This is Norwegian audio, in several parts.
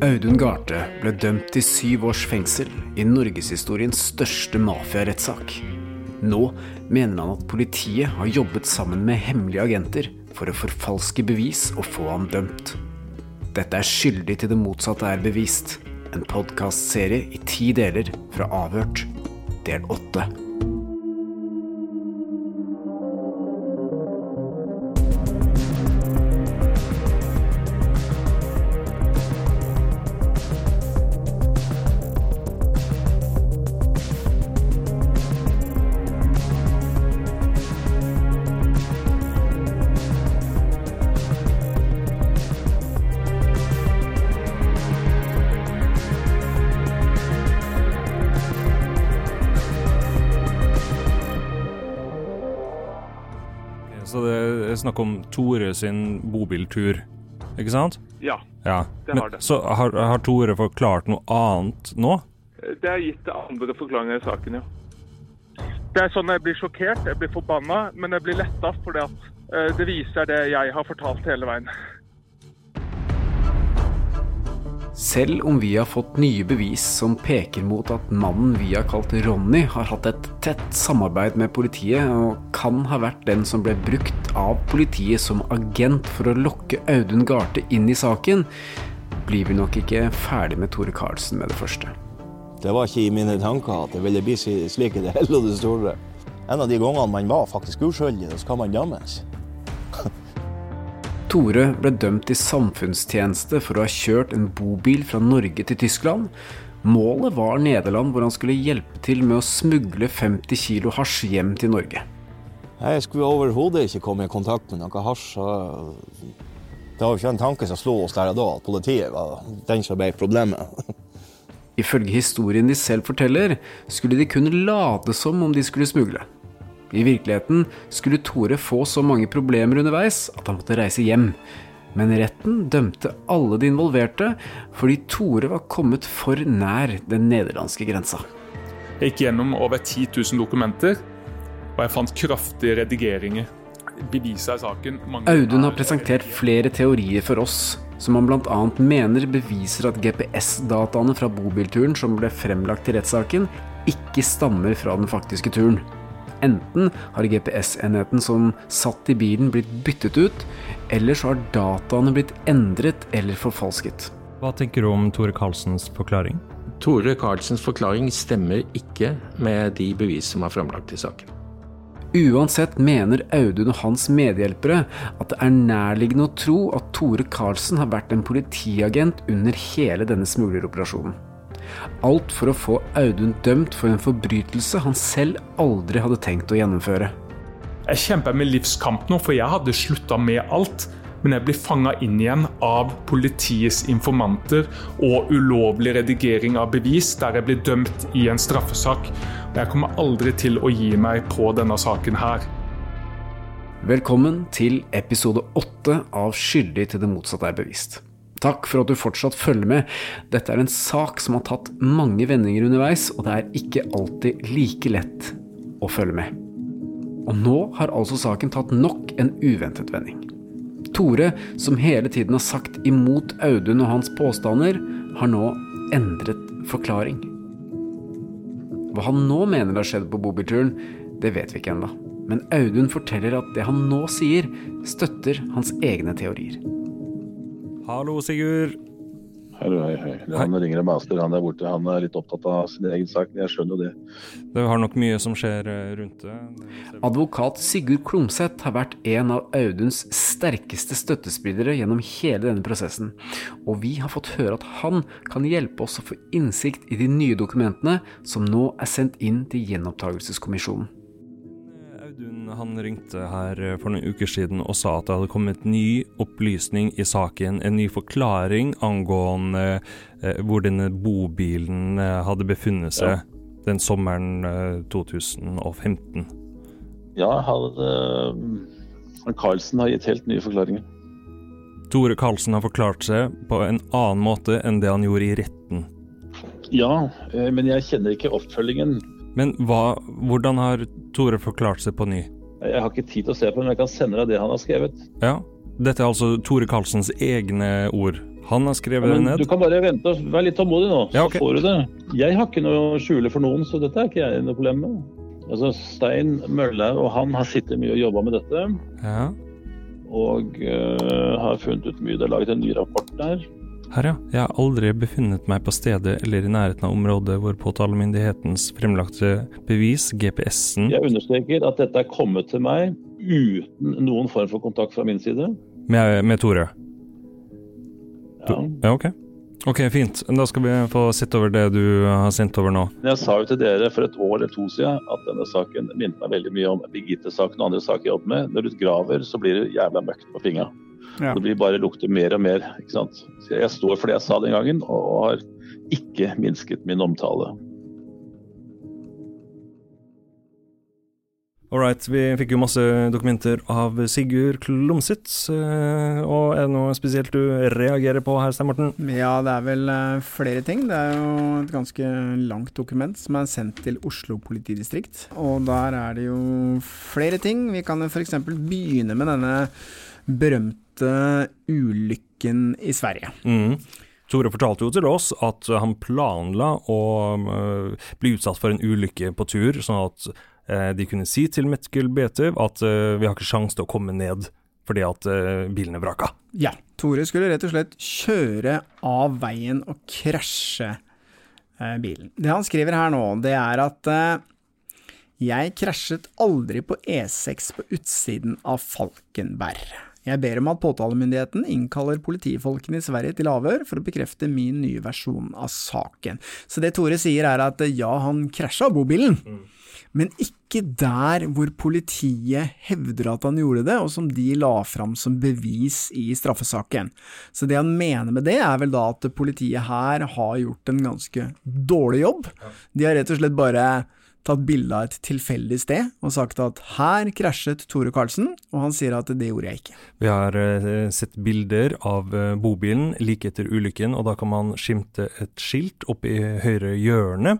Audun Garthe ble dømt til syv års fengsel i norgeshistoriens største mafiarettssak. Nå mener han at politiet har jobbet sammen med hemmelige agenter for å forfalske bevis og få ham dømt. Dette er skyldig til det motsatte er bevist. En podkastserie i ti deler fra Avhørt, del åtte. Snakk om Tore sin bobiltur, ikke sant? Ja, Ja. Det har det. Så har, har Tore forklart noe annet nå? det er gitt andre forklaringer i saken, ja. Det er sånn jeg blir sjokkert, jeg blir forbanna, men jeg blir letta fordi at eh, det viser det jeg har fortalt hele veien. Selv om vi har fått nye bevis som peker mot at mannen vi har kalt Ronny, har hatt et tett samarbeid med politiet og kan ha vært den som ble brukt av politiet som agent for å lokke Audun Garthe inn i saken, blir vi nok ikke ferdig med Tore Karlsen med det første. Det var ikke i mine tanker at det ville bli slik i det hele og det store. En av de gangene man var faktisk uskyldig, så skal man dømmes. Tore ble dømt til samfunnstjeneste for å ha kjørt en bobil fra Norge til Tyskland. Målet var Nederland, hvor han skulle hjelpe til med å smugle 50 kilo hasj hjem til Norge. Jeg skulle overhodet ikke komme i kontakt med noe hasj. Det var jo ikke en tanke som slo oss der og da, at politiet var den som ble problemet. Ifølge historien de selv forteller, skulle de kun late som om de skulle smugle. I virkeligheten skulle Tore få så mange problemer underveis at han måtte reise hjem. Men retten dømte alle de involverte fordi Tore var kommet for nær den nederlandske grensa. Jeg gikk gjennom over 10 000 dokumenter, og jeg fant kraftige redigeringer. Beviset i saken mange Audun har er- presentert flere teorier for oss, som han bl.a. mener beviser at GPS-dataene fra bobilturen som ble fremlagt til rettssaken, ikke stammer fra den faktiske turen. Enten har GPS-enheten som satt i bilen blitt byttet ut, eller så har dataene blitt endret eller forfalsket. Hva tenker du om Tore Karlsens forklaring? Tore Karlsens forklaring stemmer ikke med de bevis som er fremlagt i saken. Uansett mener Audun og hans medhjelpere at det er nærliggende å tro at Tore Karlsen har vært en politiagent under hele denne smugleroperasjonen. Alt for å få Audun dømt for en forbrytelse han selv aldri hadde tenkt å gjennomføre. Jeg kjemper med livskamp nå, for jeg hadde slutta med alt. Men jeg blir fanga inn igjen av politiets informanter og ulovlig redigering av bevis, der jeg blir dømt i en straffesak. Og jeg kommer aldri til å gi meg på denne saken her. Velkommen til episode åtte av Skyldig til det motsatte er bevist. Takk for at du fortsatt følger med. Dette er en sak som har tatt mange vendinger underveis, og det er ikke alltid like lett å følge med. Og nå har altså saken tatt nok en uventet vending. Tore, som hele tiden har sagt imot Audun og hans påstander, har nå endret forklaring. Hva han nå mener har skjedd på bobilturen, det vet vi ikke ennå. Men Audun forteller at det han nå sier, støtter hans egne teorier. Hallo, Sigurd. Hallo, hei, hei. Han ringer en master, han der borte. Han er litt opptatt av sin egen sak. Jeg skjønner jo det. Det har nok mye som skjer eh, rundt det. Advokat Sigurd Klomsæt har vært en av Auduns sterkeste støttespillere gjennom hele denne prosessen, og vi har fått høre at han kan hjelpe oss å få innsikt i de nye dokumentene som nå er sendt inn til Gjenopptakelseskommisjonen. Audun han ringte her eh, for noen uker siden og sa at det hadde kommet ny opplysning i saken, en ny forklaring angående eh, hvor denne bobilen eh, hadde befunnet seg den sommeren eh, 2015. Ja, eh, Carlsen har gitt helt nye forklaringer. Tore Karlsen har forklart seg på en annen måte enn det han gjorde i retten. Ja, men jeg kjenner ikke oppfølgingen. Men hva, hvordan har Tore forklart seg på ny? Jeg har ikke tid til å se på det, men jeg kan sende deg det han har skrevet. Ja, dette er altså Tore Karlsens egne ord. Han har skrevet Men ned. du kan bare vente og være litt tålmodig nå, så okay. så får du det. Jeg har ikke noe å skjule for noen, så dette er ikke jeg noe problem med. Altså, Stein Møllaug og han har sittet mye og jobba med dette, Ja. og uh, har funnet ut mye. Det er laget en ny rapport der. Her, ja. Jeg har aldri befunnet meg på stedet eller i nærheten av området hvor påtalemyndighetens fremlagte bevis, GPS-en, Jeg understreker at dette er kommet til meg uten noen form for kontakt fra min side. med, med Tore. Ja. Ja, ok. Ok, fint. Da skal vi få sitte over det du har sendt over nå. Jeg sa jo til dere for et år eller to siden at denne saken minnet meg veldig mye om Birgitte-saken og andre saker jeg jobber med. Når du graver, så blir det jævla møkt på fingra. Ja. Det blir bare lukter mer og mer. ikke sant? Så jeg står for det jeg sa den gangen, og har ikke minsket min omtale. All right, vi fikk jo masse dokumenter av Sigurd Klomsitz. eh, Og er det noe spesielt du reagerer på her, Stein Morten? Ja, det er vel eh, flere ting. Det er jo et ganske langt dokument som er sendt til Oslo politidistrikt. Og der er det jo flere ting. Vi kan f.eks. begynne med denne berømte ulykken i Sverige. Mm. Tore fortalte jo til oss at han planla å øh, bli utsatt for en ulykke på tur, sånn at øh, de kunne si til Metkel Betev at øh, vi har ikke sjanse til å komme ned fordi at bilene bilen vraka. Ja, Tore skulle rett og slett kjøre av veien og krasje eh, bilen. Det han skriver her nå, det er at eh, jeg krasjet aldri på E6 på utsiden av Falkenberg. Jeg ber om at påtalemyndigheten innkaller politifolkene i Sverige til avhør for å bekrefte min nye versjon av saken. Så det Tore sier er at ja, han krasja bobilen, men ikke der hvor politiet hevder at han gjorde det, og som de la fram som bevis i straffesaken. Så det han mener med det, er vel da at politiet her har gjort en ganske dårlig jobb. De har rett og slett bare tatt bilde av et tilfeldig sted og sagt at her krasjet Tore Karlsen, og han sier at det gjorde jeg ikke. Vi har øh, sett bilder av øh, bobilen like etter ulykken, og da kan man skimte et skilt oppe i høyre hjørne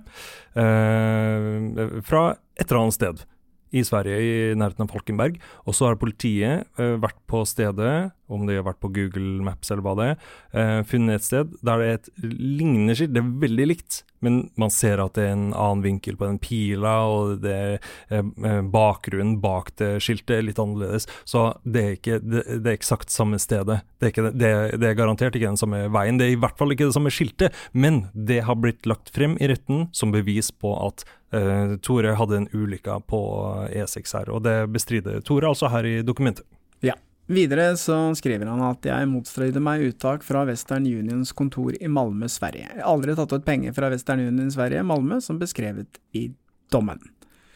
eh, fra et eller annet sted. I Sverige, i nærheten av Falkenberg. Og så har politiet eh, vært på stedet, om de har vært på Google Maps eller hva det er, eh, funnet et sted der det er et lignende skilt. Det er veldig likt, men man ser at det er en annen vinkel på den pila, og det er eh, bakgrunnen bak det skiltet er litt annerledes. Så det er ikke det, det er eksakt samme stedet. Det er, ikke, det, det er garantert ikke den samme veien. Det er i hvert fall ikke det samme skiltet, men det har blitt lagt frem i retten som bevis på at eh, Tore hadde en ulykke på E6 her, og det bestrider Tore altså her i dokumentet. Ja. Videre så skriver han at jeg motstridde meg uttak fra Western Unions kontor i Malmö, Sverige. Jeg har aldri tatt ut penger fra Western Union Sverige, Malmö, som beskrevet i dommen.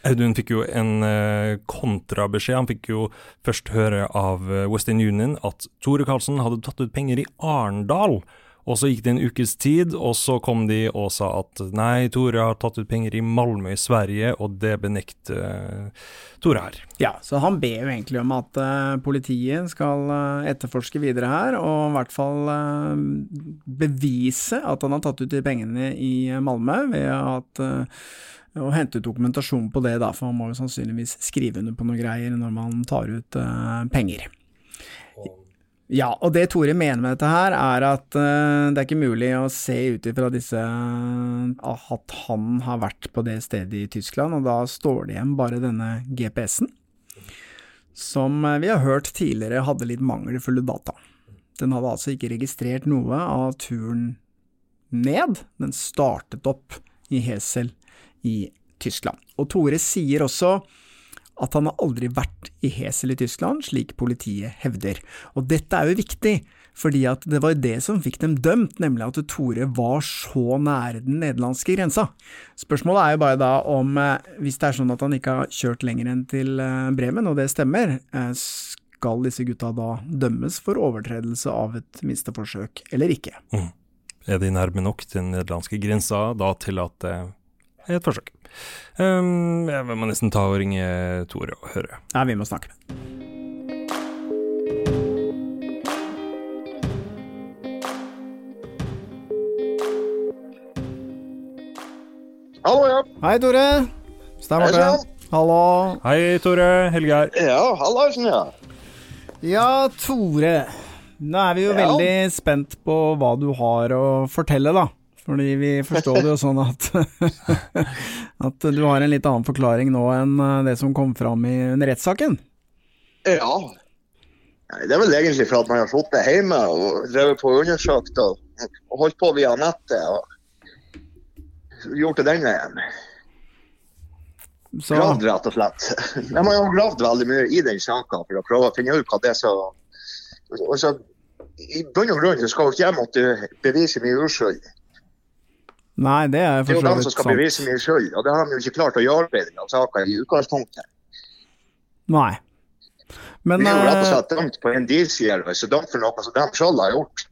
Audun fikk jo en eh, kontrabeskjed. Han fikk jo først høre av eh, Western Union at Tore Karlsen hadde tatt ut penger i Arendal. Og så gikk det en ukes tid, og så kom de og sa at nei, Tore har tatt ut penger i Malmö i Sverige, og det benekter eh, Tore her. Ja, så han ber jo egentlig om at uh, politiet skal uh, etterforske videre her, og i hvert fall uh, bevise at han har tatt ut de pengene i Malmö ved at å hente ut dokumentasjon på det, da, for man må jo sannsynligvis skrive under på noe greier når man tar ut penger. Ja, og det Tore mener med dette her, er at uh, det er ikke mulig å se ut ifra disse uh, at han har vært på det stedet i Tyskland, og da står det igjen bare denne GPS-en, som uh, vi har hørt tidligere hadde litt mangelfulle data. Den hadde altså ikke registrert noe av turen ned, den startet opp i Hesel i Tyskland. Og Tore sier også at han har aldri vært i Hesel i Tyskland, slik politiet hevder. Og dette er jo viktig, fordi at det var det som fikk dem dømt, nemlig at Tore var så nære den nederlandske grensa. Spørsmålet er jo bare da om, eh, hvis det er sånn at han ikke har kjørt lenger enn til eh, Bremen, og det stemmer, eh, skal disse gutta da dømmes for overtredelse av et minsteforsøk, eller ikke? Er de nærme nok til den nederlandske grensa da til at det er et forsøk? Um, jeg må nesten ta og ringe Tore og høre. Nei, vi må snakke med Hallo, ja. Hei, Tore. Stein Hei, Morten. sann. Hallo. Hei, Tore. Helge her. Ja, hallaisen, ja. Ja, Tore. Nå er vi jo Ja. veldig spent på hva du har å fortelle, da. Fordi vi forstår det jo sånn at At du har en litt annen forklaring nå enn eh, det som kom fram i under rettssaken. Ja. Det er vel egentlig for at man har sittet hjemme og drevet på og undersøkt og, og holdt på via nettet og gjort det den veien. Så Gravd, rett og slett. Man har gravd veldig mye i den saka for å prøve å finne ut hva det er som I bunn og grunn så skal ikke jeg måtte bevise min uskyld. Nei, det er Det er jo så dem som skal sant. bevise min skyld, og det har de jo ikke klart å gjøre bedre av saka i utgangspunktet. Nei. Men Vi er jo rett og eh, slett dømt på en dealsiervelse, dømt for noe som de sjøl har gjort.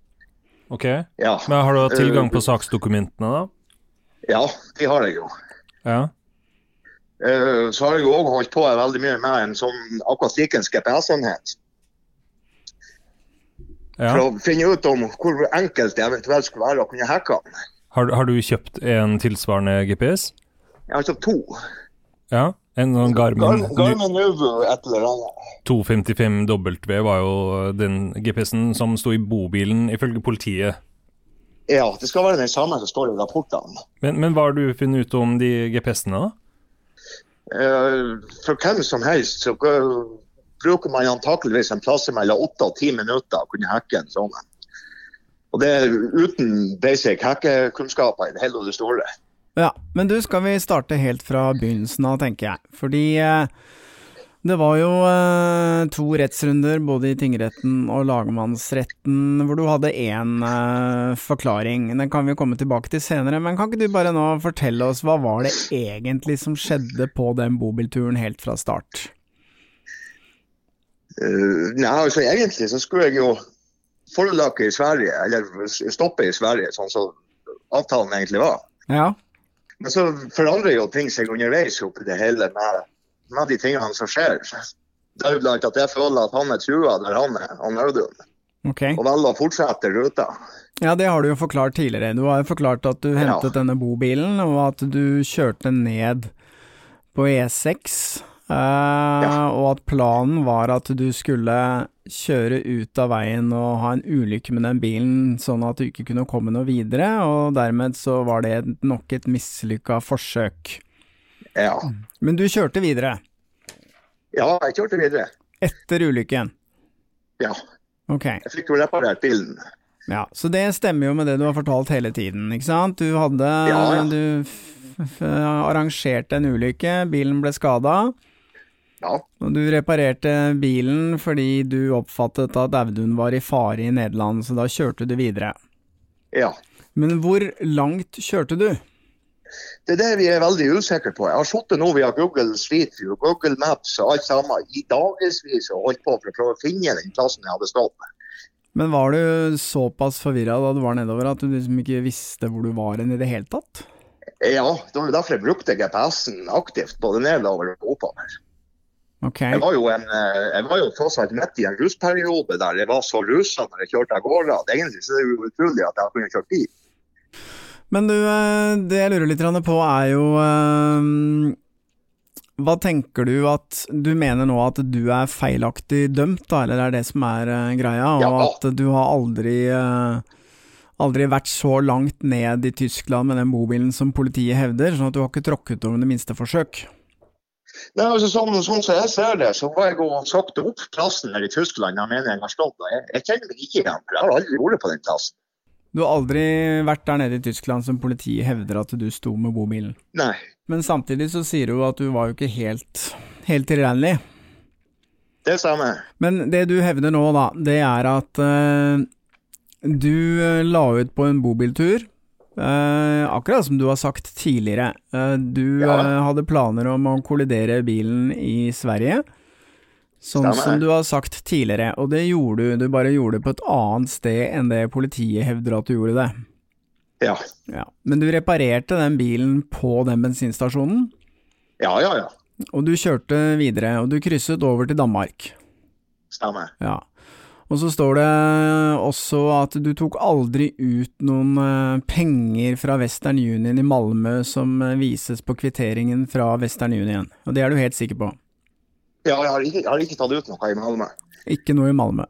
Ok. Ja. Men har du hatt tilgang på saksdokumentene, da? ja, de har jeg jo. Ja. Eh, Så har jeg jo òg holdt på veldig mye med en sånn akkurat likens GPS-enhet. For å finne ut om hvor enkelt det eventuelt skulle være å kunne hacke den. Har, har du kjøpt en tilsvarende GPS? Jeg har kjøpt to. Ja. En sånn Garmin Garmin Nuvo et eller annet. 255W var jo den GPS-en som sto i bobilen, ifølge politiet. Ja, det skal være den samme som står i rapportene. Men, men hva har du funnet ut om de GPS-ene, da? Uh, For hvem som helst så uh, bruker man antakeligvis en plass mellom åtte og ti minutter å kunne hacke en sånn. en. Og det er uten basic hackekunnskaper i det hele og det store. Ja, men du, skal vi starte helt fra begynnelsen av, tenker jeg. Fordi eh, det var jo eh, to rettsrunder, både i tingretten og lagmannsretten, hvor du hadde én eh, forklaring. Den kan vi komme tilbake til senere, men kan ikke du bare nå fortelle oss hva var det egentlig som skjedde på den bobilturen helt fra start? Uh, nei, altså Egentlig så skulle jeg jo forelake i Sverige, eller stoppe i Sverige, sånn som avtalen egentlig var. Ja, Men så forandrer jo ting seg underveis oppi det hele med, med de tingene som skjer. Deriblant at jeg føler at han er trua der han er, han Audun, Okay. og velger å fortsette ruta. Ja, det har du jo forklart tidligere. Du har jo forklart at du hentet Ja. denne bobilen, og at du kjørte ned på E6. eh, Og at planen var at du skulle kjøre ut av veien og ha en ulykke med den bilen, sånn at du ikke kunne komme noe videre, og dermed så var det nok et mislykka forsøk. Ja. Men du kjørte videre, ja, jeg kjørte videre. etter ulykken. Ja. Ok. Jeg fikk jo reparert bilen. Ja, så det stemmer jo med det du har fortalt hele tiden, ikke sant? Du hadde Ja, ja. Du arrangerte en ulykke, bilen ble skada, Ja. du reparerte bilen fordi du oppfattet at Audun var i fare i Nederland, så da kjørte du videre. ja. Men hvor langt kjørte du? Det er det vi er veldig usikre på. Jeg har sittet nå via Google Street View, Google Maps og alt sammen i dagevis og holdt på for å prøve å finne den plassen jeg hadde stått. med. Men var du såpass forvirra da du var nedover at du liksom ikke visste hvor du var hen i det hele tatt? Ja, det var derfor jeg brukte GPS-en aktivt, både nedover og oppover. Ok. Jeg var jo, en, eh, jeg var jo tross alt midt i en rusperiode der jeg var så rusa når jeg kjørte av gårde at egentlig så er det utrolig at jeg kunne kjørt bil. Men du, eh, det jeg lurer litt på er jo eh, Hva tenker du at Du mener nå at du er feilaktig dømt, da, eller det er det som er greia? Og Ja. at du har aldri Aldri vært så langt ned i Tyskland med den bobilen som politiet hevder, sånn at du har ikke tråkket over det minste forsøk? Nei, altså, sånn, sånn som jeg ser det, så var jeg og sakte opp plassen her i Tyskland jeg mener jeg har stått. der. Jeg, jeg kjenner meg ikke igjen, for jeg har aldri vært på den plassen. Du har aldri vært der nede i Tyskland som politiet hevder at du sto med bobilen. Nei. Men samtidig så sier du at du var jo ikke helt, helt tilregnelig. Det stemmer. Men det du hevder nå, da, det er at uh, du eh, la ut på en bobiltur. Eh, akkurat som du har sagt tidligere. Uh, du Ja. uh, hadde planer om å kollidere bilen i Sverige. Sånn Stemmer. som du har sagt tidligere, og det gjorde du. Du bare gjorde det på et annet sted enn det politiet hevder at du gjorde det. Ja. Ja. Men du reparerte den bilen på den bensinstasjonen, Ja, ja, ja. og du kjørte videre, og du krysset over til Danmark. Stemmer. Ja. Og så står det også at du tok aldri ut noen eh, penger fra Western Union i Malmö som eh, vises på kvitteringen fra Western Union, og det er du helt sikker på? Ja, jeg har ikke, jeg har ikke tatt ut noe i Malmö. Ikke noe i Malmö.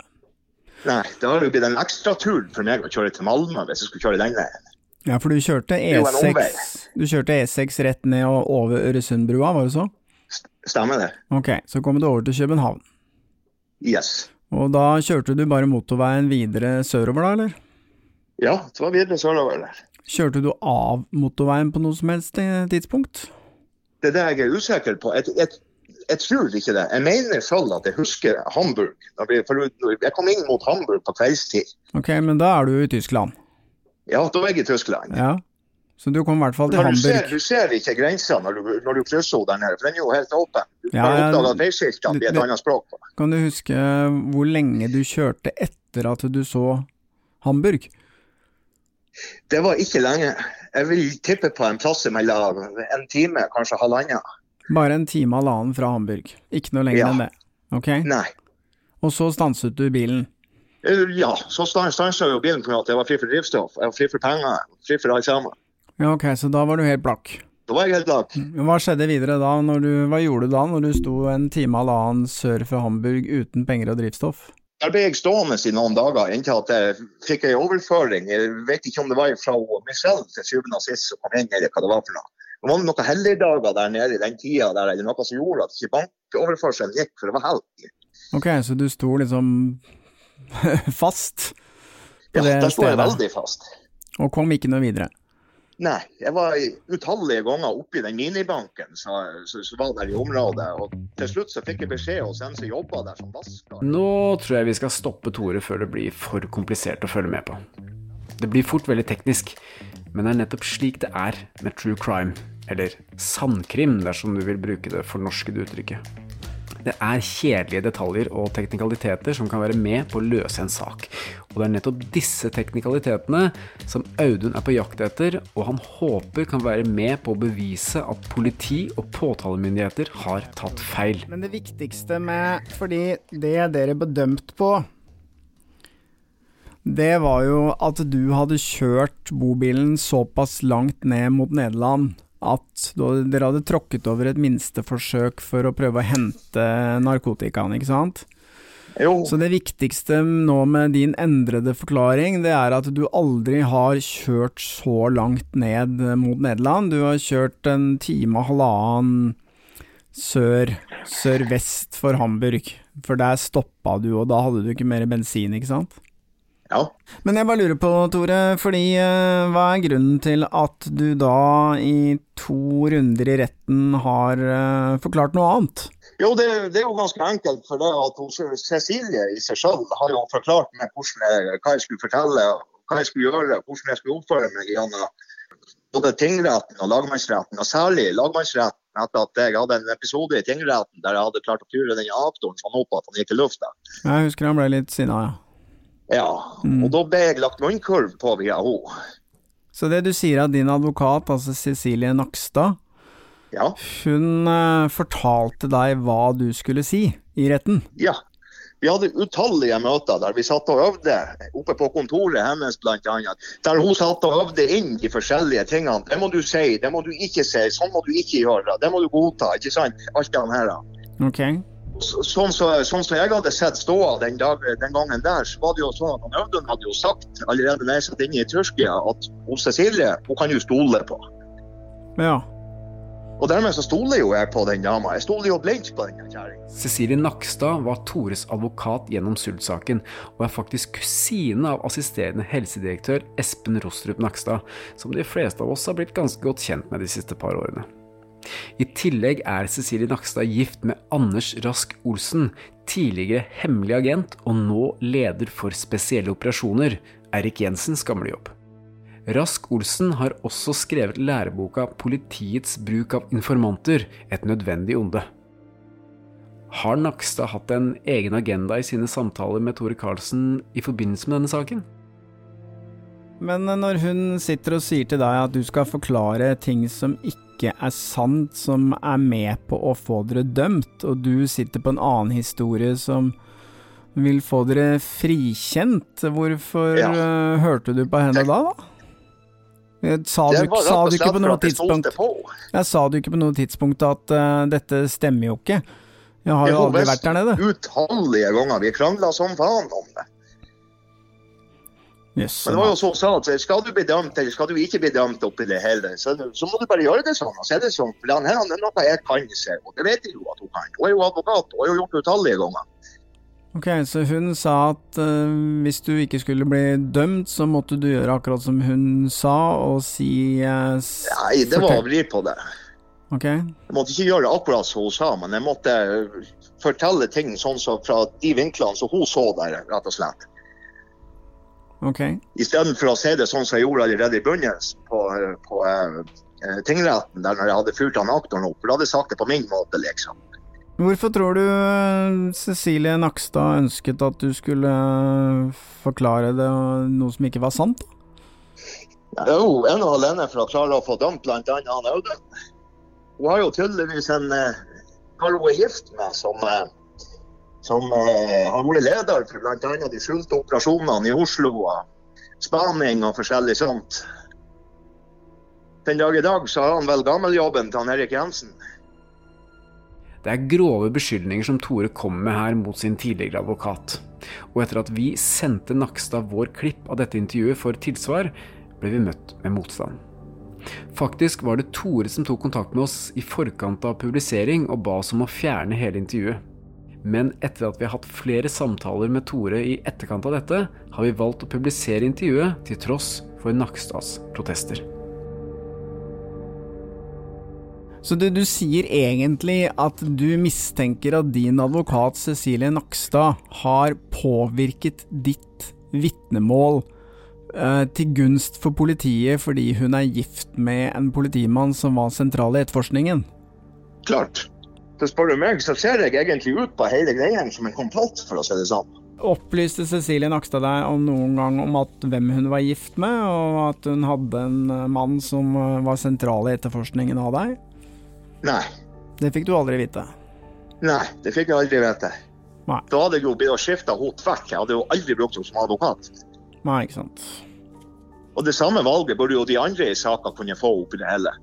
Nei, det har jo blitt en ekstratur for meg å kjøre til Malmö hvis jeg skulle kjøre den veien. Ja, for du kjørte er jo en omvei. E6 Du kjørte E6 rett ned og over Øresundbrua, var det så? Stemmer det? Ok, så kommer du over til København. Yes. Og da kjørte du bare motorveien videre sørover, da, eller? Ja, det var videre sørover der. Kjørte du av motorveien på noe som helst eh, tidspunkt? Det er det jeg er usikker på. Jeg, jeg, jeg tror ikke det. Jeg mener selv at jeg husker Hamburg. Jeg kom inn mot Hamburg på kveldstid. Ok, men da er du i Tyskland? Ja, da er jeg i Tyskland. Ja. Så du kom i hvert fall til Men du ser, Hamburg? du ser ikke grensa når du, når du krysser henne der nede, for den er jo helt åpen. Du Ja, kan oppdage at veiskiltene blir et annet språk på. Kan du huske hvor lenge du kjørte etter at du så Hamburg? Det var ikke lenge. Jeg vil tippe på en plass mellom en time, kanskje halvannen. Bare en time halvannen fra Hamburg. Ikke noe lenger Ja. enn det. Ok? Nei. Og så stanset du bilen. Eh, Ja, så stansa jo bilen at jeg var fri for drivstoff, jeg var fri for penger, fri for alt sammen. Ja, ok, så da var du helt blakk. Da var jeg helt blakk. Hva skjedde videre da? Du, hva gjorde du da når du sto en time eller halvannen sør for Hamburg uten penger og drivstoff? Der ble jeg stående i noen dager inntil at jeg fikk en overføring. Jeg vet ikke om det var fra Michelle til syvende og sist som kom inn, eller hva det var for noe. Det var noen helligdager der nede i den tida der, eller noe som gjorde at ikke bankoverførselen gikk, for det var helg. Ok, så du sto liksom fast på Ja, det der sto jeg veldig fast. og kom ikke noe videre? Nei, jeg var utallige ganger oppe i den minibanken som var der i området. Og til slutt så fikk jeg beskjed hos en som jobba der som vasker. Nå tror jeg vi skal stoppe Tore før det blir for komplisert å følge med på. Det blir fort veldig teknisk, men det er nettopp slik det er med true crime, eller sandkrim dersom du vil bruke det fornorskede uttrykket. Det er kjedelige detaljer og teknikaliteter som kan være med på å løse en sak. Og det er nettopp disse teknikalitetene som Audun er på jakt etter, og han håper kan være med på å bevise at politi og påtalemyndigheter har tatt feil. Men det viktigste med Fordi det dere ble dømt på, det var jo at du hadde kjørt bobilen såpass langt ned mot Nederland at dere hadde tråkket over et minsteforsøk for å prøve å hente narkotikaen, ikke sant? Jo, Så det viktigste nå med din endrede forklaring, det er at du aldri har kjørt så langt ned mot Nederland. Du har kjørt en time og halvannen sør, sørvest for Hamburg. For der stoppa du, og da hadde du ikke mer bensin, ikke sant? Ja. Men jeg bare lurer på, Tore, fordi eh, hva er grunnen til at du da i to runder i retten har eh, forklart noe annet? Jo, det, det er jo ganske enkelt. For det at Cecilie i seg selv har jo forklart meg hvordan hva jeg skulle fortelle, hva jeg skulle gjøre, hvordan jeg skulle oppføre meg gjennom både tingretten og lagmannsretten. Og særlig lagmannsretten etter at jeg hadde en episode i tingretten der jeg hadde klart å ture den aktoren sånn opp at han gikk i lufta. Jeg husker han ble litt sinna, ja. Ja, Mm. og da ble jeg lagt munnkurv på via henne. Så det du sier av din advokat, altså Cecilie Nakstad, Ja. hun uh, fortalte deg hva du skulle si i retten? Ja. Vi hadde utallige møter der vi satt og øvde, oppe på kontoret hennes bl.a. Der hun satt og øvde inn de forskjellige tingene. Det må du si, det må du ikke si, sånn må du ikke gjøre. Det må du godta, ikke sant? Alt det her. Ok. Så- Sånn som sånn så jeg hadde sett ståa den, den gangen der, så var det jo sånn at han Audun hadde jo sagt allerede da jeg satt inne i Tyrkia at hun Cecilie hun kan du stole på. Ja. Og dermed så stoler jo jeg på den dama. Jeg stoler jo blindt på den kjerringa. Cecilie Nakstad var Tores advokat gjennom Sult-saken, og er faktisk kusine av assisterende helsedirektør Espen Rostrup Nakstad, som de fleste av oss har blitt ganske godt kjent med de siste par årene. I tillegg er Cecilie Nakstad gift med Anders Rask Olsen, tidligere hemmelig agent og nå leder for spesielle operasjoner, Erik Jensens gamle jobb. Rask Olsen har også skrevet læreboka 'Politiets bruk av informanter et nødvendig onde'. Har Nakstad hatt en egen agenda i sine samtaler med Tore Karlsen i forbindelse med denne saken? Men eh, når hun sitter og sier til deg at du skal forklare ting som ikke er sant, som er med på å få dere dømt, og du sitter på en annen historie som vil få dere frikjent, hvorfor Ja. eh, hørte du på henne da, da? Eh, Sa du, sa du ikke på noe jeg tidspunkt på. Jeg sa du ikke på noe tidspunkt at uh, dette stemmer jo ikke? Jeg har Jo, aldri vært der nede. Utallige ganger. Vi krangla som faen om det. Yes, Men det var jo så sa at skal du bli dømt eller skal du ikke bli dømt oppi det hele, så, så må du bare gjøre det sånn. Så er det sånn. For den her er noe jeg kan se, og det vet jeg jo at hun kan. Hun er jo advokat og har jo gjort det utallige ganger. Ok, så hun sa at uh, hvis du ikke skulle bli dømt, så måtte du gjøre akkurat som hun sa, og si uh, Nei, det var å vri på det. Ok. Jeg måtte ikke gjøre akkurat som hun sa, men jeg måtte fortelle ting sånn så fra de vinklene som hun så der, rett og slett. Ok. Istedenfor å si det sånn som jeg gjorde allerede i begynnelsen på, på uh, tingretten, der når jeg hadde fulgt han aktoren opp. For da hadde jeg sagt det på min måte, liksom. Hvorfor tror du uh, Cecilie Nakstad ønsket at du skulle forklare det, noe som ikke var sant? Det er jo en og alene for å klare å få dømt bl.a. han Audun. Hun har jo tydeligvis en Hva hun er gift med, som som uh, har vært leder for bl.a. de skjulte operasjonene i Oslo og spaning og forskjellig sånt. Den dag i dag så har han vel gammeljobben til han Erik Jensen. Det er grove beskyldninger som Tore kommer med her mot sin tidligere advokat. Og etter at vi sendte Nakstad vår klipp av dette intervjuet for tilsvar, ble vi møtt med motstand. Faktisk var det Tore som tok kontakt med oss i forkant av publisering og ba oss om å fjerne hele intervjuet. Men etter at vi har hatt flere samtaler med Tore i etterkant av dette, har vi valgt å publisere intervjuet til tross for Nakstads protester. Så det du sier egentlig at du mistenker at din advokat Cecilie Nakstad har påvirket ditt vitnemål eh, til gunst for politiet fordi hun er gift med en politimann som var sentral i etterforskningen? Klart. Så spør du meg, så ser jeg egentlig ut på hele greien som en komplott, for å si det sånn. Opplyste Cecilie Nakstad deg om noen gang om at, hvem hun var gift med, og at hun hadde en eh, mann som eh, var sentral i etterforskningen av deg? Nei. Det fikk du aldri vite? Nei, det fikk jeg aldri vite. Nei. Da hadde jeg jo blitt skifta henne tvert. Jeg hadde jo aldri brukt henne som advokat. Nei, ikke sant. Og det samme valget burde jo de andre i saka kunne få oppi det hele.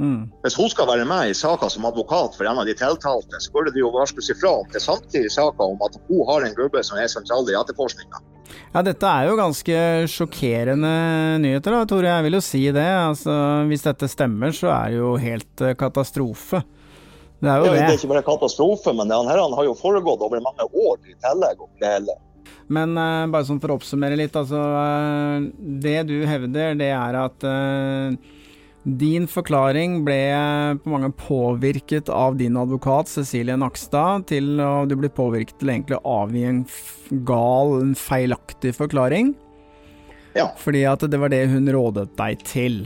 Mm. Hvis hun skal være med i saka som advokat for en av de tiltalte, så burde det jo varsles ifra om til samtlige saka om at hun har en gubbe som er sentral i etterforskninga. Ja, dette er jo ganske sjokkerende nyheter, da, Tore. Jeg vil jo si det. Altså, hvis dette stemmer, så er det jo helt uh, katastrofe. Det er jo det. Det er ikke bare katastrofe, men det her han har jo foregått over mange år i tillegg. det hele. Men uh, bare sånn for å oppsummere litt, altså. Uh, det du hevder, det er at din forklaring ble på mange påvirket av din advokat Cecilie Nakstad, til å du ble påvirket til egentlig å avgi en gal, en feilaktig forklaring. Ja. Fordi at det var det hun rådet deg til.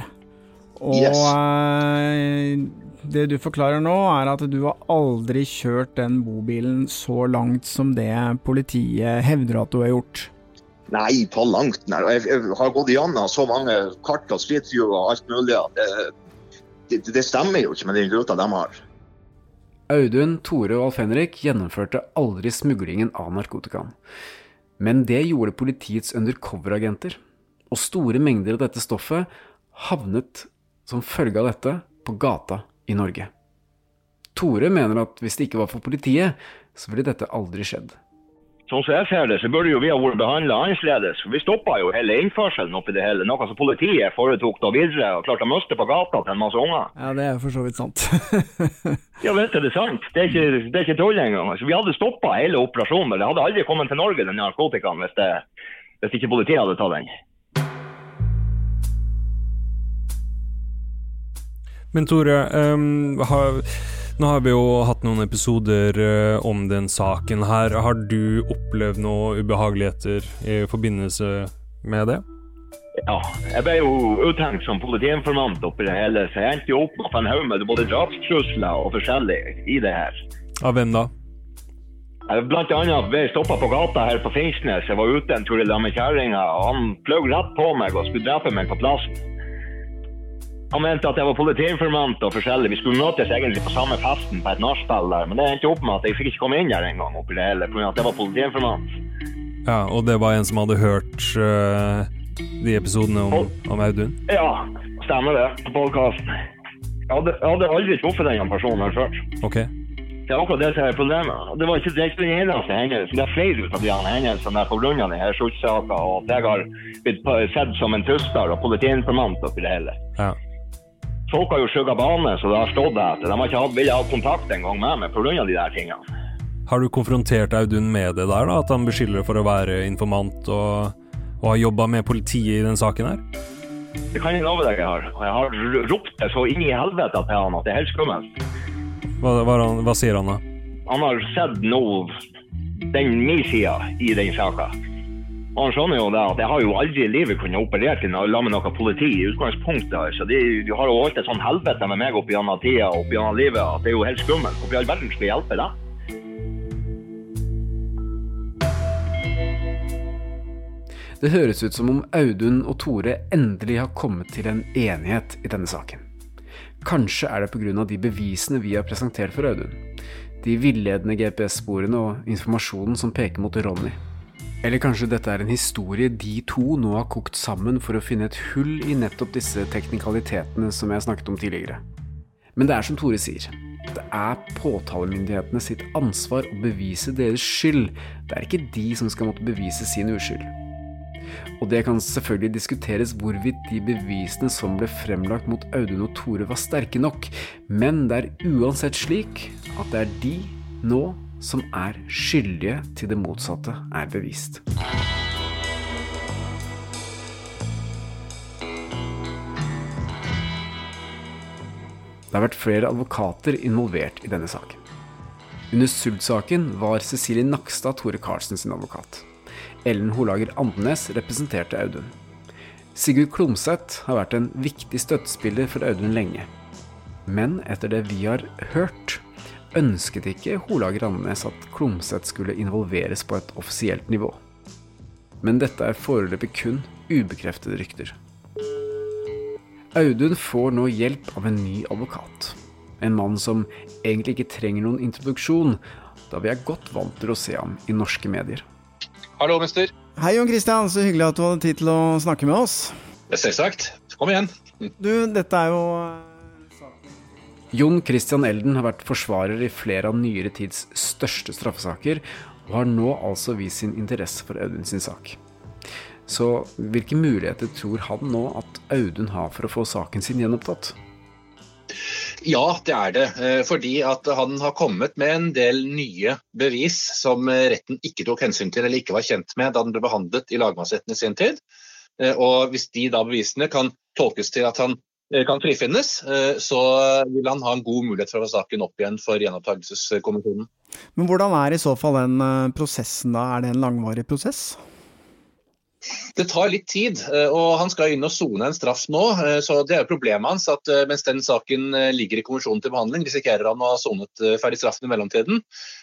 Og Yes. eh, det du forklarer nå, er at du har aldri kjørt den bobilen så langt som det politiet hevder at du har gjort. Nei, på langt nær. Jeg, jeg har gått gjennom så mange kart og street og alt mulig det, det, det stemmer jo ikke med den ruta de har. Audun, Tore og Alf Henrik gjennomførte aldri smuglingen av narkotikaen. Men det gjorde politiets undercover-agenter, og store mengder av dette stoffet havnet som følge av dette på gata i Norge. Tore mener at hvis det ikke var for politiet, så ville dette aldri skjedd. Sånn som jeg ser det, så burde jo vi ha vært behandla annerledes. Vi stoppa jo hele innførselen oppi det hele. Noe som politiet foretok da videre og klarte å miste på gata til en masse unger. Ja, det er for så vidt sant. Ja, vet du, det er sant. Det er ikke, det er ikke tull engang. Altså, vi hadde stoppa hele operasjonen. men Det hadde aldri kommet til Norge, den narkotikaen, hvis, det, hvis ikke politiet hadde tatt den. Men Tore, um, har, nå har vi jo hatt noen episoder eh, om den saken her. Har du opplevd noen ubehageligheter i forbindelse med det? Ja, jeg ble jo uthengt som politiinformant oppi det hele, så jeg endte jo opp med en haug med både drapstrusler og forskjellig i det her. Av hvem da? Blant annet ble jeg stoppa på gata her på Finnsnes. Jeg var ute en tur i lag med kjerringa, og han fløy rett på meg og skulle drepe meg på plassen. Han mente at jeg var politiinformant og forskjellig. Vi skulle møtes egentlig på samme festen på et nachspiel der, men det endte opp med at jeg fikk ikke komme inn der engang oppi det hele, pga. at jeg var politiinformant. Ja, og det var en som hadde hørt uh, de episodene om, om Audun? Ja, stemmer det. På podkasten. Jeg hadde, jeg hadde aldri truffet denne personen her før. Ok. Det er akkurat det som er problemet. Det var ikke det er ikke den eneste hendelsen. Det er flere av de hendelsene pga. denne Schultz-saka, og at jeg har blitt sett som en trussel og politiinformant oppi det hele. Ja. Folk har jo skygga bane, så det har stått etter. De har ikke hatt, villet ha kontakt engang med meg pga. de der tingene. Har du konfrontert Audun med det der, da? At han beskylder for å være informant og, og har jobba med politiet i den saken her? Det kan jeg love deg jeg har. Jeg har ropt det så inn i helvete til han at det er helt skummelt. Hva, hva, hva sier han da? Han har sett nå den min sida i den saka. Han skjønner jo det at jeg har jo aldri i livet kunnet operert i noe, med noe politi i utgangspunktet. Så de, de har jo holdt et sånn helvete med meg opp gjennom tida og opp gjennom livet at det er jo helt skummelt. Hvorfor i all verden skal jeg hjelpe deg? Det høres ut som om Audun og Tore endelig har kommet til en enighet i denne saken. Kanskje er det pga. de bevisene vi har presentert for Audun. De villedende GPS-sporene og informasjonen som peker mot Ronny. Eller kanskje dette er en historie de to nå har kokt sammen for å finne et hull i nettopp disse teknikalitetene som jeg snakket om tidligere. Men det er som Tore sier, det er påtalemyndighetene sitt ansvar å bevise deres skyld. Det er ikke de som skal måtte bevise sin uskyld. Og det kan selvfølgelig diskuteres hvorvidt de bevisene som ble fremlagt mot Audun og Tore var sterke nok, men det er uansett slik at det er de nå som er skyldige til det motsatte er bevist. Det har vært flere advokater involvert i denne saken. Under Sult-saken var Cecilie Nakstad Tore Karlsen sin advokat. Ellen Holager Andenes representerte Audun. Sigurd Klomsæt har vært en viktig støttespiller for Audun lenge. Men etter det vi har hørt, ønsket ikke Hola Grannes at Klomsæt skulle involveres på et offisielt nivå. Men dette er foreløpig kun ubekreftede rykter. Audun får nå hjelp av en ny advokat. En mann som egentlig ikke trenger noen introduksjon, da vi er godt vant til å se ham i norske medier. Hallo, mister. Hei, Jon Christian. Så hyggelig at du hadde tid til å snakke med oss. Selvsagt. Kom igjen. Du, dette er jo Jon Christian Elden har vært forsvarer i flere av nyere tids største straffesaker, og har nå altså vist sin interesse for Audun sin sak. Så hvilke muligheter tror han nå at Audun har for å få saken sin gjenopptatt? Ja, det er det. Eh, fordi at han har kommet med en del nye bevis som retten ikke tok hensyn til eller ikke var kjent med da den ble behandlet i lagmannsretten i sin tid. Eh, og hvis de da bevisene kan tolkes til at han kan frifinnes, så vil han ha en god mulighet for å få saken opp igjen for gjenopptakelseskommisjonen. Men hvordan er i så fall den prosessen da? Er det en langvarig prosess? Det tar litt tid, eh, og han skal inn og sone en straff nå. Eh, så det er jo problemet hans at eh, mens den saken ligger i kommisjonen til behandling, risikerer han å ha sonet ferdig straffen i mellomtiden.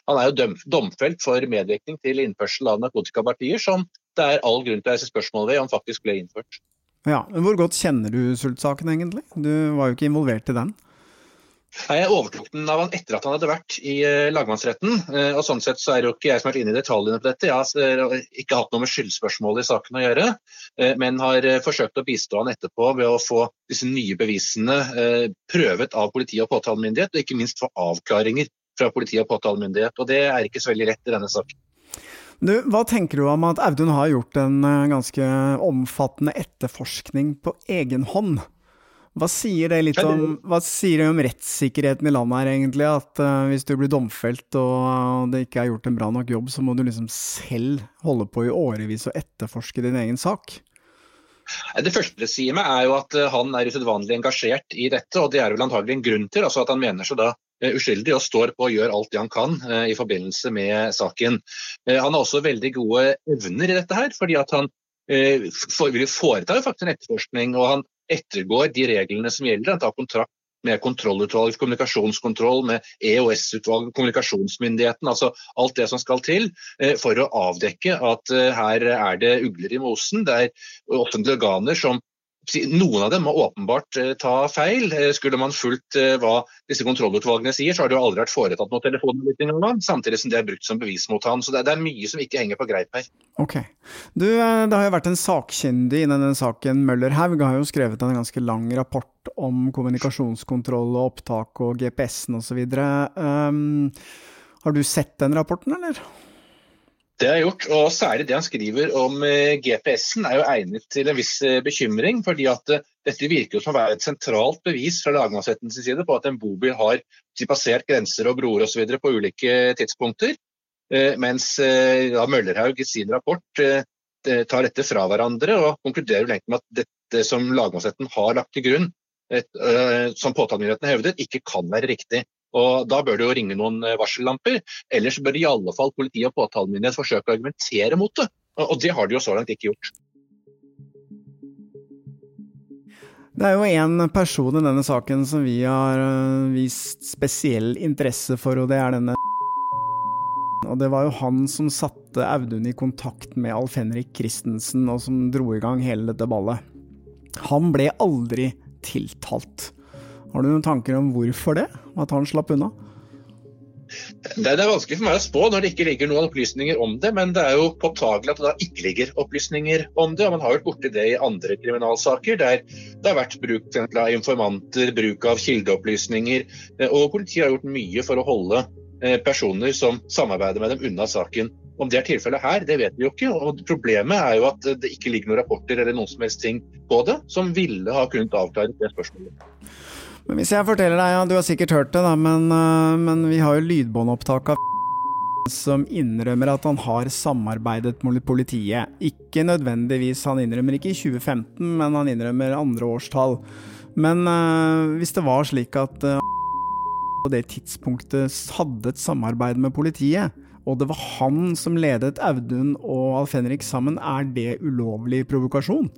Han er jo domfelt for medvirkning til innførsel av narkotikapartier, som det er all grunn til å reise spørsmål ved om faktisk ble innført. Ja, Hvor godt kjenner du Sult-saken egentlig? Du var jo ikke involvert i den? Nei, Jeg overtok den av han etter at han hadde vært i uh, lagmannsretten. Uh, og sånn sett så er det jo ikke jeg som har vært inne i detaljene på dette. Jeg har uh, ikke hatt noe med skyldspørsmålet i saken å gjøre, men har forsøkt å bistå han etterpå ved å få disse nye bevisene prøvet av politi og påtalemyndighet, og ikke minst få avklaringer fra politi og påtalemyndighet. Og det er ikke så veldig lett i denne saken. Du, hva tenker du om at Audun har gjort en ganske omfattende etterforskning på egen hånd? Hva sier det litt om, sier det om rettssikkerheten i landet her, egentlig? At uh, hvis du blir domfelt og det ikke er gjort en bra nok jobb, så må du liksom selv holde på i årevis og etterforske din egen sak? Det første det sier meg, er jo at uh, han er usedvanlig engasjert i dette, og det er vel antagelig en grunn til. altså At han mener seg da uskyldig og står på og gjør alt det han kan i forbindelse med saken. Han har også veldig gode evner i dette her, fordi at han for, foretar faktisk en etterforskning. og han ettergår de reglene som gjelder. Han tar kontrakt med kontrollutvalget, kommunikasjonskontroll, med EOS-utvalget, kommunikasjonsmyndigheten. Altså alt det som skal til eh, for å avdekke at eh, her er det ugler i mosen. Det er offentlige organer som noen av dem må åpenbart eh, ta feil. Eh, skulle man fulgt eh, hva disse kontrollutvalgene sier, så har det jo aldri vært foretatt noe telefonavlytting noen gang, samtidig som det er brukt som bevis mot han. Så det, er mye som ikke henger på greip her. Ok. Du, det har jo vært en sakkyndig innen denne saken. Møller Haug har jo skrevet en ganske lang rapport om kommunikasjonskontroll og opptak og GPS-en osv. Um, har du sett den rapporten, eller? Det jeg gjort, og særlig det han skriver om eh, GPS-en er jo egnet til en viss eh, bekymring. fordi at eh, dette virker som å være et sentralt bevis fra lagmannsrettens side på at en bobil har passert grenser og broer osv. på ulike tidspunkter. Mens ja, Møllerhaug i sin rapport tar dette fra hverandre og konkluderer med at dette som lagmannsretten har lagt til grunn, som påtalemyndigheten hevdet, ikke kan være riktig. Og Da bør det jo ringe noen eh, varsellamper. Ellers bør i alle fall politi og påtalemyndighet forsøke å argumentere mot det. Og det har de jo så langt ikke gjort. Det er jo én person i denne saken som vi har eh, vist spesiell interesse for, og det er denne og det var jo han som satte Audun i kontakt med Alf Henrik Christensen, og som dro i gang hele dette ballet. Han ble aldri tiltalt. Har du noen tanker om hvorfor det? At han slapp unna? Det er vanskelig for meg å spå når det ikke ligger noen opplysninger om det, men det er jo påtagelig at det da ikke ligger opplysninger om det. og Man har vært borti det i andre kriminalsaker der det har vært bruk av informanter, bruk av kildeopplysninger. Eh, og politiet har gjort mye for å holde eh, personer som samarbeider med dem unna saken. Om det er tilfellet her, det vet vi jo ikke. og Problemet er jo at det ikke ligger noen rapporter eller noen som helst ting på det som ville ha kunnet avklare det spørsmålet. Men hvis jeg forteller deg, ja, du har sikkert hørt det, da, men, uh, men vi har jo lydbåndopptak av som innrømmer at han har samarbeidet med politiet. Ikke nødvendigvis, han innrømmer ikke i 2015, men han innrømmer andre årstall. Men uh, hvis det var slik at uh, på det tidspunktet hadde et samarbeid med politiet, og det var han som ledet Audun og Alf Henrik sammen, er det ulovlig provokasjon?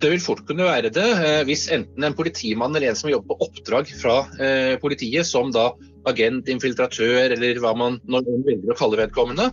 Det vil fort kunne være det eh, hvis enten en politimann eller en som jobber på oppdrag fra eh, politiet, som da agent, infiltratør eller hva man velger å kalle vedkommende,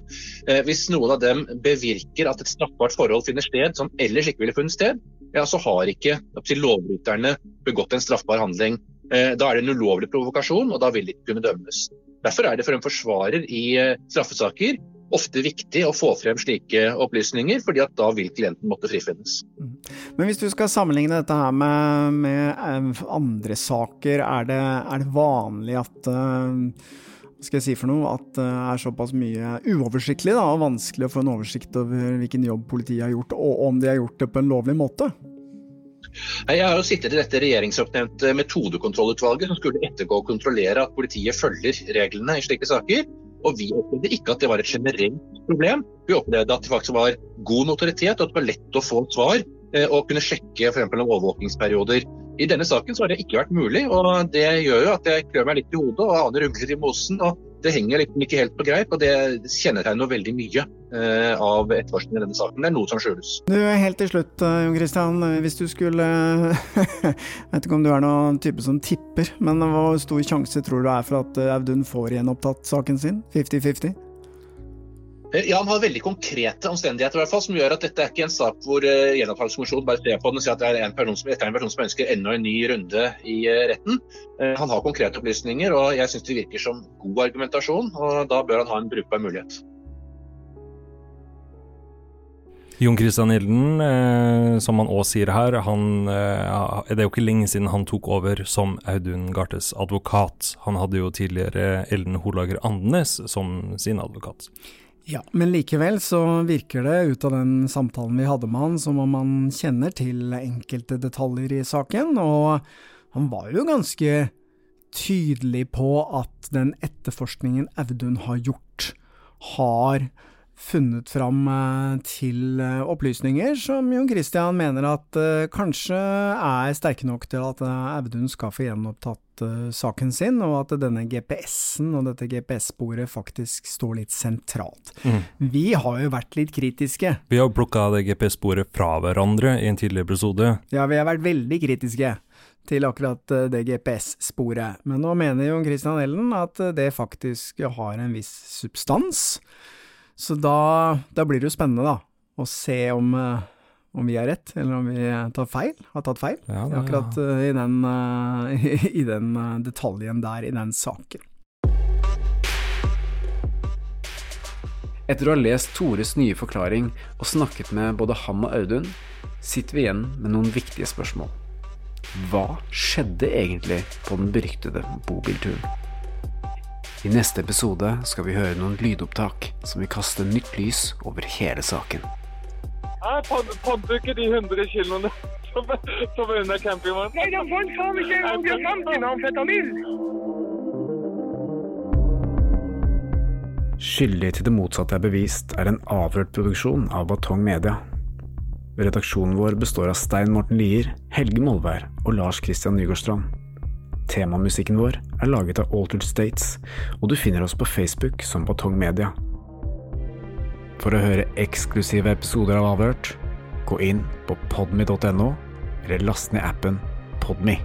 eh, hvis noen av dem bevirker at et straffbart forhold finner sted som ellers ikke ville funnet sted, ja, så har ikke lovbryterne begått en straffbar handling. Da er det en ulovlig provokasjon, og da vil de ikke kunne dømmes. Derfor er det for en forsvarer i straffesaker ofte viktig å få frem slike opplysninger, fordi at da vil klienten måtte frifinnes. Mm. Men hvis du skal sammenligne dette her med, med eh, andre saker, er det, er det vanlig at uh, skal jeg si for noe, at det er såpass mye uoversiktlig da, og vanskelig å få en oversikt over hvilken jobb politiet har gjort, og om de har gjort det på en lovlig måte? Jeg har jo sittet i dette regjeringsoppnevnte metodekontrollutvalget som skulle ettergå og kontrollere at politiet følger reglene i slike saker. Og vi opplevde ikke at det var et generelt problem. Vi opplevde at det faktisk var god notoritet, og at det var lett å få svar eh, og kunne sjekke f.eks. om overvåkingsperioder. I denne saken så har det ikke vært mulig, og det gjør jo at jeg klør meg litt i hodet og aner ugler i mosen. og Det henger liksom ikke helt på greip, og det kjennetegner veldig mye eh, av etterforskningen i denne saken. Det er noe som skjules. Du, Helt til slutt, eh, Jon Christian. Hvis du skulle Jeg vet ikke om du er noen type som tipper, men hvor stor sjanse tror du er for at Audun får gjenopptatt saken sin? 50-50? Eh, ja, Han har veldig konkrete omstendigheter i hvert fall, som gjør at dette er ikke en sak hvor uh, gjenopptakelseskommisjonen bare ser på den og sier at det er en person som, en person som ønsker enda en ny runde i uh, retten. Uh, han har konkrete opplysninger, og jeg syns det virker som god argumentasjon. og Da bør han ha en brukbar mulighet. Jon Christian Gilden, eh, som han òg sier her, han, eh, det er jo ikke lenge siden han tok over som Audun Gartes advokat. Han hadde jo tidligere Ellen Holager Andenes som sin advokat. Ja, men likevel så virker det ut av den samtalen vi hadde med han, som om han kjenner til enkelte detaljer i saken, og han var jo ganske tydelig på at den etterforskningen Audun har gjort, har funnet fram eh, til eh, opplysninger som Jon Christian mener at uh, kanskje er sterke nok til at Audun skal få gjenopptatt saken sin, og at denne GPS-en og dette GPS-sporet faktisk står litt sentralt. Mm. Vi har jo vært litt kritiske. Vi har plukka det GPS-sporet fra hverandre i en tidligere episode. Ja, vi har vært veldig kritiske til akkurat det GPS-sporet. Men nå mener Jon Christian Ellen at det faktisk har en viss substans. Så da, da blir det jo spennende, da, å se om, om vi har rett, eller om vi tar feil, har tatt feil. Ja, det- Akkurat ja. i den, uh, i den detaljen der, i den saken. Etter å ha lest Tores nye forklaring og snakket med både han og Audun, sitter vi igjen med noen viktige spørsmål. Hva skjedde egentlig på den beryktede bobilturen? I neste episode skal vi høre noen lydopptak som vil kaste nytt lys over hele saken. Jeg fant ikke de 100 kiloene som, som var under campingvognen. Nei, de fant faen ikke engang diamanten amfetamin! Skyldig til det motsatte er bevist er en avhørt produksjon av Batong Media. Redaksjonen vår består av Stein Morten Lier, Helge Molvær og Lars Christian Nygårdstrand. Temamusikken vår er laget av Altered States, og du finner oss på Facebook som Batong Media. For å høre eksklusive episoder av Avhørt, gå inn på podmy.no, eller last ned appen Podmy.